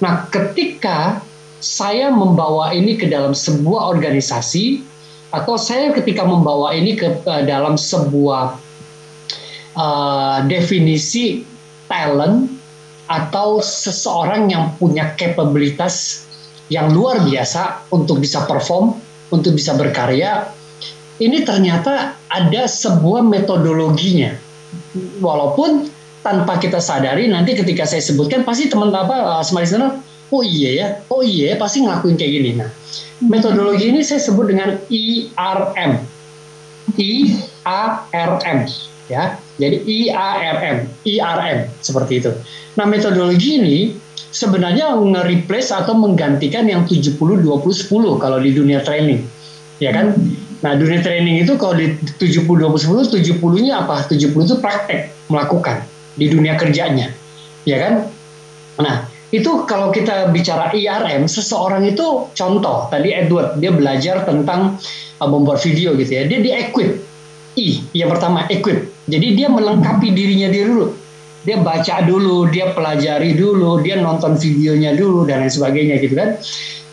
Nah, ketika saya membawa ini ke dalam sebuah organisasi, atau saya ketika membawa ini ke uh, dalam sebuah uh, definisi talent atau seseorang yang punya kapabilitas yang luar biasa untuk bisa perform, untuk bisa berkarya, ini ternyata ada sebuah metodologinya. Walaupun tanpa kita sadari nanti ketika saya sebutkan pasti teman apa uh, oh iya ya, oh iya ya, pasti ngelakuin kayak gini. Nah, metodologi ini saya sebut dengan IRM. IARM ya. Jadi IARM, IRM seperti itu. Nah, metodologi ini sebenarnya nge-replace atau menggantikan yang 70 20 10 kalau di dunia training. Ya kan? Nah, dunia training itu kalau di 70 20 10 70-nya apa? 70 itu praktek melakukan di dunia kerjanya. Ya kan? Nah, itu kalau kita bicara IRM, seseorang itu contoh tadi Edward dia belajar tentang uh, membuat video gitu ya, dia di equip I yang pertama equip, jadi dia melengkapi dirinya dia dulu, dia baca dulu, dia pelajari dulu, dia nonton videonya dulu dan lain sebagainya gitu kan.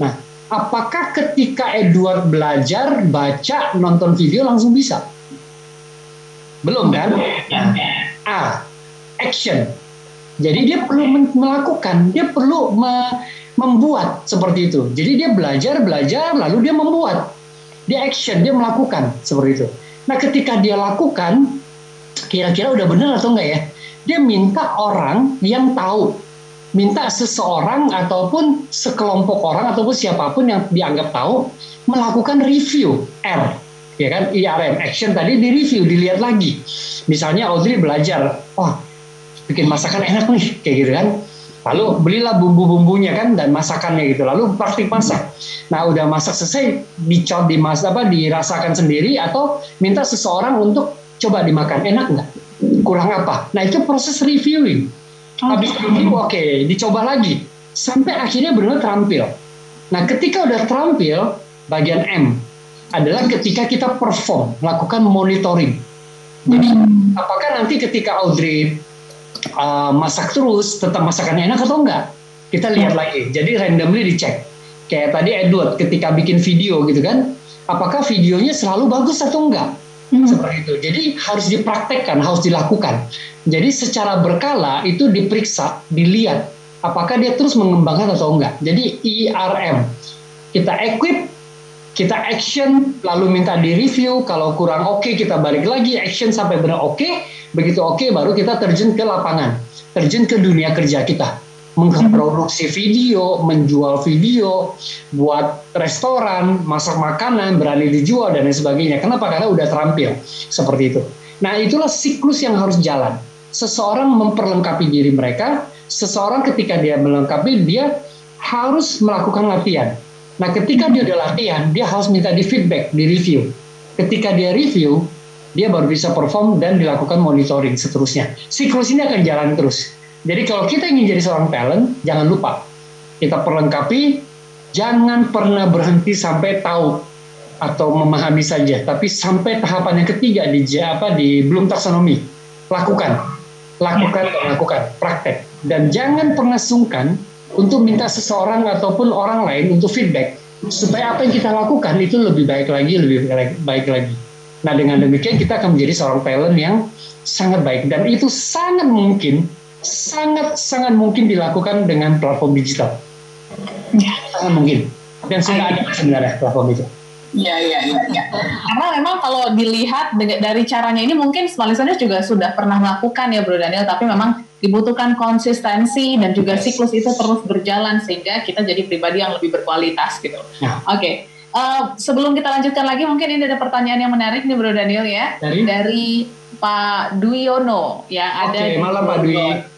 Nah, apakah ketika Edward belajar baca nonton video langsung bisa? Belum kan? Nah, A action jadi dia perlu melakukan, dia perlu me membuat seperti itu. Jadi dia belajar, belajar, lalu dia membuat. Dia action, dia melakukan seperti itu. Nah ketika dia lakukan, kira-kira udah benar atau enggak ya? Dia minta orang yang tahu, minta seseorang ataupun sekelompok orang ataupun siapa pun yang dianggap tahu melakukan review R ya kan IRM action tadi di review dilihat lagi misalnya Audrey belajar oh bikin masakan enak nih kayak gitu kan. Lalu belilah bumbu-bumbunya kan dan masakannya gitu. Lalu praktik masak. Nah udah masak selesai dicot dimas apa dirasakan sendiri atau minta seseorang untuk coba dimakan. Enak nggak? Kurang apa? Nah itu proses reviewing. Habis review oke okay, dicoba lagi. Sampai akhirnya benar terampil. Nah ketika udah terampil bagian M adalah ketika kita perform melakukan monitoring. Jadi hmm. apakah nanti ketika Audrey uh, masak terus tetap masakannya enak atau enggak? Kita lihat lagi. Jadi randomly dicek. Kayak tadi Edward ketika bikin video gitu kan apakah videonya selalu bagus atau enggak? Hmm. seperti itu. Jadi harus dipraktekkan harus dilakukan. Jadi secara berkala itu diperiksa dilihat apakah dia terus mengembangkan atau enggak. Jadi IRM kita equip kita action lalu minta di review kalau kurang oke okay, kita balik lagi action sampai benar oke okay, begitu oke okay, baru kita terjun ke lapangan terjun ke dunia kerja kita memproduksi video, menjual video, buat restoran, masak makanan, berani dijual dan lain sebagainya. Kenapa? Karena udah terampil seperti itu. Nah itulah siklus yang harus jalan. Seseorang memperlengkapi diri mereka, seseorang ketika dia melengkapi dia harus melakukan latihan Nah, ketika dia udah latihan, dia harus minta di feedback, di review. Ketika dia review, dia baru bisa perform dan dilakukan monitoring seterusnya. Siklus ini akan jalan terus. Jadi kalau kita ingin jadi seorang talent, jangan lupa kita perlengkapi, jangan pernah berhenti sampai tahu atau memahami saja, tapi sampai tahapan yang ketiga di apa di belum taksonomi, lakukan, lakukan, lakukan, praktek, dan jangan pernah sungkan untuk minta seseorang ataupun orang lain untuk feedback supaya apa yang kita lakukan itu lebih baik lagi, lebih baik lagi. Nah dengan demikian kita akan menjadi seorang talent yang sangat baik dan itu sangat mungkin, sangat sangat mungkin dilakukan dengan platform digital. Ya. Sangat mungkin dan sudah ada sebenarnya platform itu. Iya, iya, iya. Ya. Karena memang kalau dilihat dari caranya ini mungkin smart listeners juga sudah pernah melakukan ya Bro Daniel, tapi memang dibutuhkan konsistensi dan juga siklus itu terus berjalan sehingga kita jadi pribadi yang lebih berkualitas gitu. Ya. Oke. Okay. Uh, eh, sebelum kita lanjutkan lagi, mungkin ini ada pertanyaan yang menarik nih Bro Daniel ya. Dari, dari Pak Duyono yang ada di malam Pak Dwi.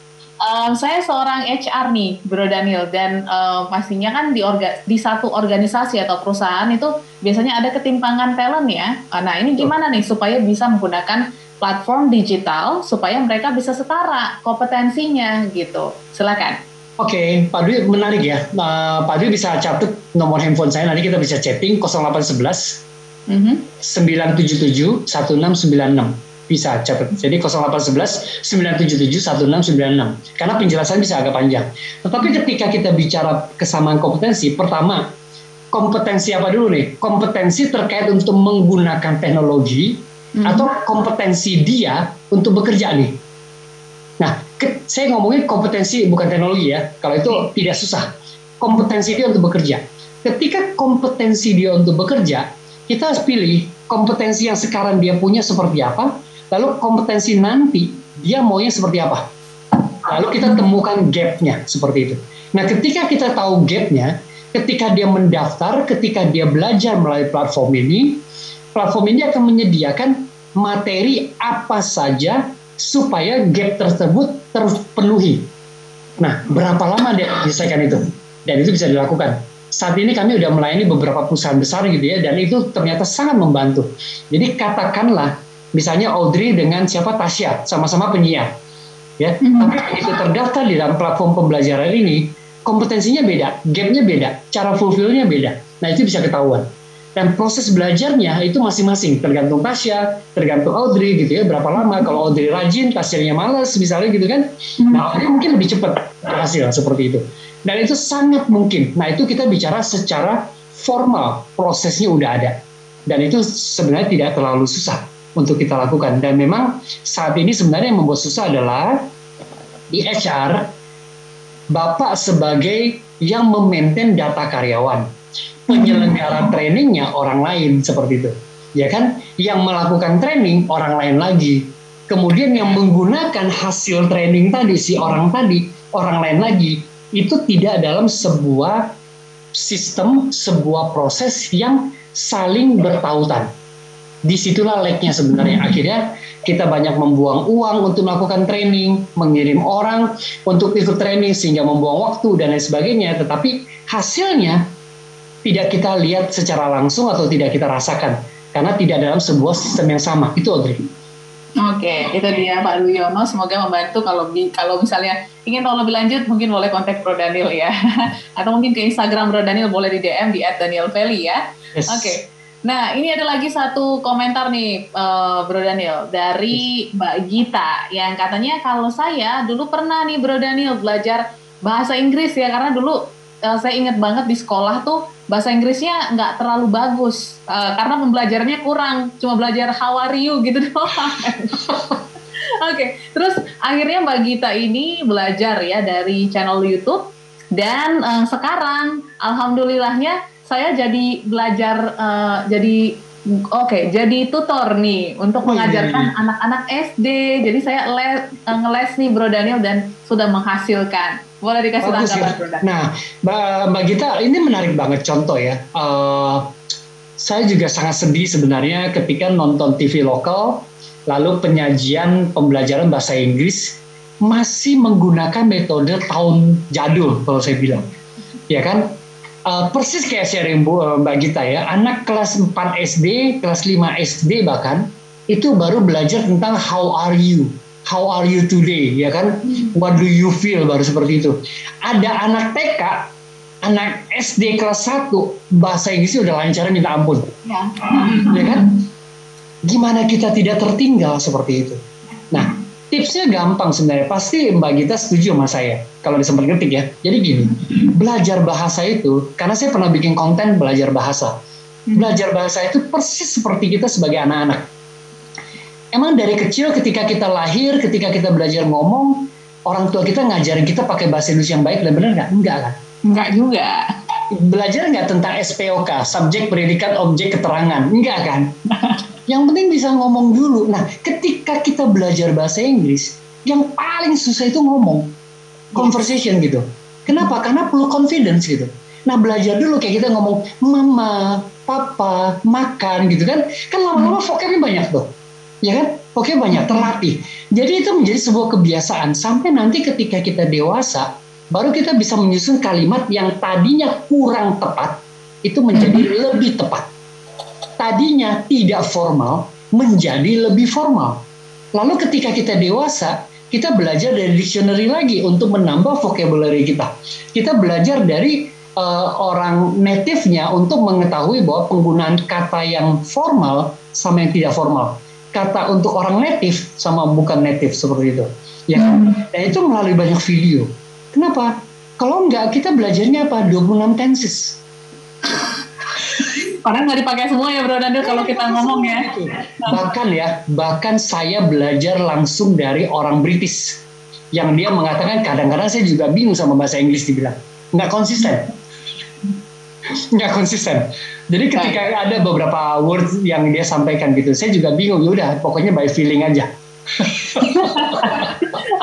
Um, saya seorang HR nih, Bro Daniel, dan um, pastinya kan di orga, di satu organisasi atau perusahaan itu biasanya ada ketimpangan talent ya. Nah ini gimana nih supaya bisa menggunakan platform digital supaya mereka bisa setara kompetensinya gitu. Silakan. Oke, okay, Pak Dwi menarik ya. Nah, Pak Dwi bisa catat nomor handphone saya nanti kita bisa chatting 0811 mm -hmm. 977 1696 bisa catat. Jadi 0811 977 1696. Karena penjelasan bisa agak panjang. Tetapi ketika kita bicara kesamaan kompetensi, pertama kompetensi apa dulu nih? Kompetensi terkait untuk menggunakan teknologi hmm. atau kompetensi dia untuk bekerja nih. Nah, ke, saya ngomongin kompetensi bukan teknologi ya. Kalau itu hmm. tidak susah. Kompetensi dia untuk bekerja. Ketika kompetensi dia untuk bekerja, kita harus pilih kompetensi yang sekarang dia punya seperti apa, Lalu kompetensi nanti dia maunya seperti apa? Lalu kita temukan gapnya seperti itu. Nah, ketika kita tahu gapnya, ketika dia mendaftar, ketika dia belajar melalui platform ini, platform ini akan menyediakan materi apa saja supaya gap tersebut terpenuhi. Nah, berapa lama dia menyelesaikan itu? Dan itu bisa dilakukan. Saat ini kami sudah melayani beberapa perusahaan besar gitu ya, dan itu ternyata sangat membantu. Jadi katakanlah misalnya Audrey dengan siapa? Tasya sama-sama penyiar. Ya hmm. tapi begitu terdaftar di dalam platform pembelajaran ini kompetensinya beda gapnya beda cara fulfillnya beda. Nah itu bisa ketahuan. Dan proses belajarnya itu masing-masing. Tergantung Tasya tergantung Audrey gitu ya berapa lama. Kalau Audrey rajin Tasyanya males misalnya gitu kan. Hmm. nah Audrey mungkin lebih cepat berhasil seperti itu. Dan itu sangat mungkin. Nah itu kita bicara secara formal. Prosesnya udah ada. Dan itu sebenarnya tidak terlalu susah untuk kita lakukan. Dan memang saat ini sebenarnya yang membuat susah adalah di HR, Bapak sebagai yang memaintain data karyawan, penyelenggara trainingnya orang lain seperti itu, ya kan? Yang melakukan training orang lain lagi, kemudian yang menggunakan hasil training tadi si orang tadi orang lain lagi itu tidak dalam sebuah sistem, sebuah proses yang saling bertautan di situlah lag-nya sebenarnya. Akhirnya kita banyak membuang uang untuk melakukan training, mengirim orang untuk ikut training sehingga membuang waktu dan lain sebagainya. Tetapi hasilnya tidak kita lihat secara langsung atau tidak kita rasakan karena tidak dalam sebuah sistem yang sama. Itu Audrey. Oke, itu dia Pak Duyono. Semoga membantu kalau kalau misalnya ingin tahu lebih lanjut mungkin boleh kontak Bro Daniel ya, atau mungkin ke Instagram Bro Daniel boleh di DM di @danielveli ya. Yes. Oke. Nah, ini ada lagi satu komentar nih, uh, Bro Daniel, dari Mbak Gita yang katanya kalau saya dulu pernah nih Bro Daniel belajar bahasa Inggris ya, karena dulu uh, saya ingat banget di sekolah tuh bahasa Inggrisnya nggak terlalu bagus uh, karena pembelajarannya kurang, cuma belajar how are you gitu doang. Oke, okay. terus akhirnya Mbak Gita ini belajar ya dari channel YouTube dan uh, sekarang alhamdulillahnya saya jadi belajar uh, jadi oke okay, jadi tutor nih untuk oh, iya, mengajarkan iya. anak-anak SD. Jadi saya les, uh, ngeles nih Bro Daniel dan sudah menghasilkan. Boleh dikasih tanggapan ya. Bro Daniel. Nah, Mbak, Mbak Gita ini menarik banget contoh ya. Uh, saya juga sangat sedih sebenarnya ketika nonton TV lokal lalu penyajian pembelajaran bahasa Inggris masih menggunakan metode tahun jadul kalau saya bilang. Ya kan? Uh, persis kayak sharing Bu, uh, Mbak Gita ya, anak kelas 4 SD, kelas 5 SD bahkan itu baru belajar tentang how are you, how are you today, ya kan? What do you feel baru seperti itu. Ada anak TK, anak SD kelas 1 bahasa Inggrisnya udah lancar minta ampun, ya, ya kan? Gimana kita tidak tertinggal seperti itu? Tipsnya gampang sebenarnya. Pasti Mbak Gita setuju sama saya kalau disempat ketik ya. Jadi gini, belajar bahasa itu karena saya pernah bikin konten belajar bahasa. Belajar bahasa itu persis seperti kita sebagai anak-anak emang dari kecil ketika kita lahir, ketika kita belajar ngomong, orang tua kita ngajarin kita pakai bahasa Indonesia yang baik dan benar nggak? Enggak kan? Enggak juga. Belajar nggak tentang SPOK, subjek, predikat, objek, keterangan? Enggak kan? yang penting bisa ngomong dulu. Nah, ketika kita belajar bahasa Inggris, yang paling susah itu ngomong, conversation gitu. Kenapa? Karena perlu confidence gitu. Nah, belajar dulu kayak kita ngomong mama, papa, makan gitu kan. Kan lama-lama hmm. vocabnya banyak tuh ya kan? Oke banyak terlatih. Jadi itu menjadi sebuah kebiasaan sampai nanti ketika kita dewasa baru kita bisa menyusun kalimat yang tadinya kurang tepat itu menjadi hmm. lebih tepat. Tadinya tidak formal menjadi lebih formal. Lalu ketika kita dewasa, kita belajar dari dictionary lagi untuk menambah vocabulary kita. Kita belajar dari uh, orang native-nya untuk mengetahui bahwa penggunaan kata yang formal sama yang tidak formal kata untuk orang native sama bukan native seperti itu. Ya kan? Hmm. Dan itu melalui banyak video. Kenapa? Kalau enggak kita belajarnya apa? 26 tenses. Padahal nggak dipakai semua ya Bro Daniel kalau kita ngomong ya. Bahkan ya, bahkan saya belajar langsung dari orang British yang dia mengatakan kadang-kadang saya juga bingung sama bahasa Inggris dibilang nggak konsisten nggak konsisten. Jadi ketika nah. ada beberapa words yang dia sampaikan gitu, saya juga bingung. Ya udah, pokoknya by feeling aja.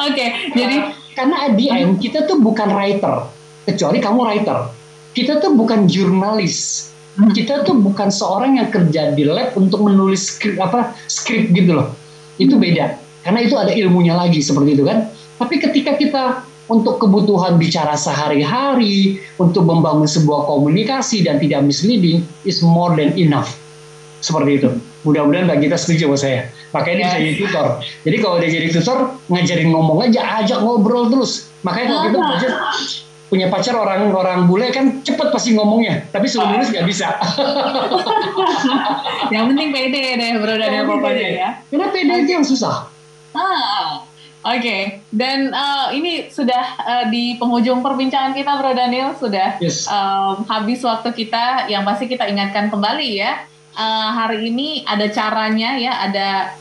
Oke, okay, jadi karena at the end kita tuh bukan writer, kecuali kamu writer. Kita tuh bukan jurnalis. Hmm. Kita tuh bukan seorang yang kerja di lab untuk menulis skrip apa skrip gitu loh. Itu beda. Karena itu ada ilmunya lagi seperti itu kan. Tapi ketika kita untuk kebutuhan bicara sehari-hari, untuk membangun sebuah komunikasi dan tidak misleading is more than enough. Seperti itu. Mudah-mudahan Mbak kita setuju sama saya. Makanya dia bisa jadi tutor. Jadi kalau dia jadi tutor, ngajarin ngomong aja, ajak ngobrol terus. Makanya kalau kita belajar punya pacar orang-orang bule kan cepet pasti ngomongnya, tapi suruh nulis nggak bisa. yang penting pede deh bro dan pokoknya ya. Karena pede itu yang susah. Ah, Oke, okay. dan uh, ini sudah uh, di penghujung perbincangan kita, Bro Daniel. Sudah yes. um, habis waktu kita. Yang pasti kita ingatkan kembali ya. Uh, hari ini ada caranya ya, ada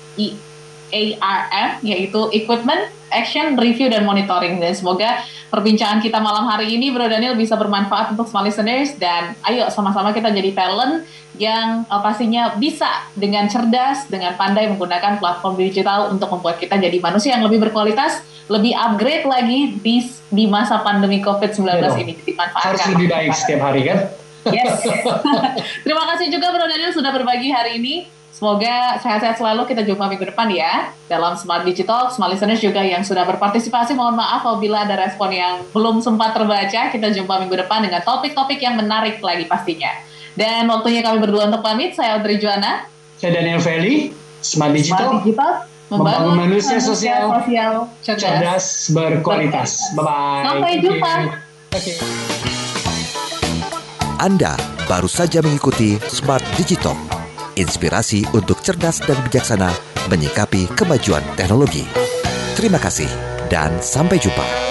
EARM, yaitu Equipment Action Review dan Monitoring. Dan semoga perbincangan kita malam hari ini, Bro Daniel, bisa bermanfaat untuk semua listeners. Dan ayo sama-sama kita jadi talent yang uh, pastinya bisa dengan cerdas, dengan pandai menggunakan platform digital untuk membuat kita jadi manusia yang lebih berkualitas, lebih upgrade lagi di, di masa pandemi COVID-19 ya ini. Dimanfaatkan. Harus lebih baik setiap hari kan? Yes. Terima kasih juga Bro Daniel sudah berbagi hari ini. Semoga sehat-sehat selalu kita jumpa minggu depan ya dalam Smart Digital. Smart listeners juga yang sudah berpartisipasi mohon maaf apabila ada respon yang belum sempat terbaca. Kita jumpa minggu depan dengan topik-topik yang menarik lagi pastinya. Dan waktunya kami berdua untuk pamit. Saya Audrey Juana. Saya Daniel Feli. Smart Digital. Smart Digital membangun manusia sosial, sosial cerdas, cerdas berkualitas. Bye-bye. Sampai jumpa. Okay. Anda baru saja mengikuti Smart Digital inspirasi untuk cerdas dan bijaksana menyikapi kemajuan teknologi. Terima kasih dan sampai jumpa.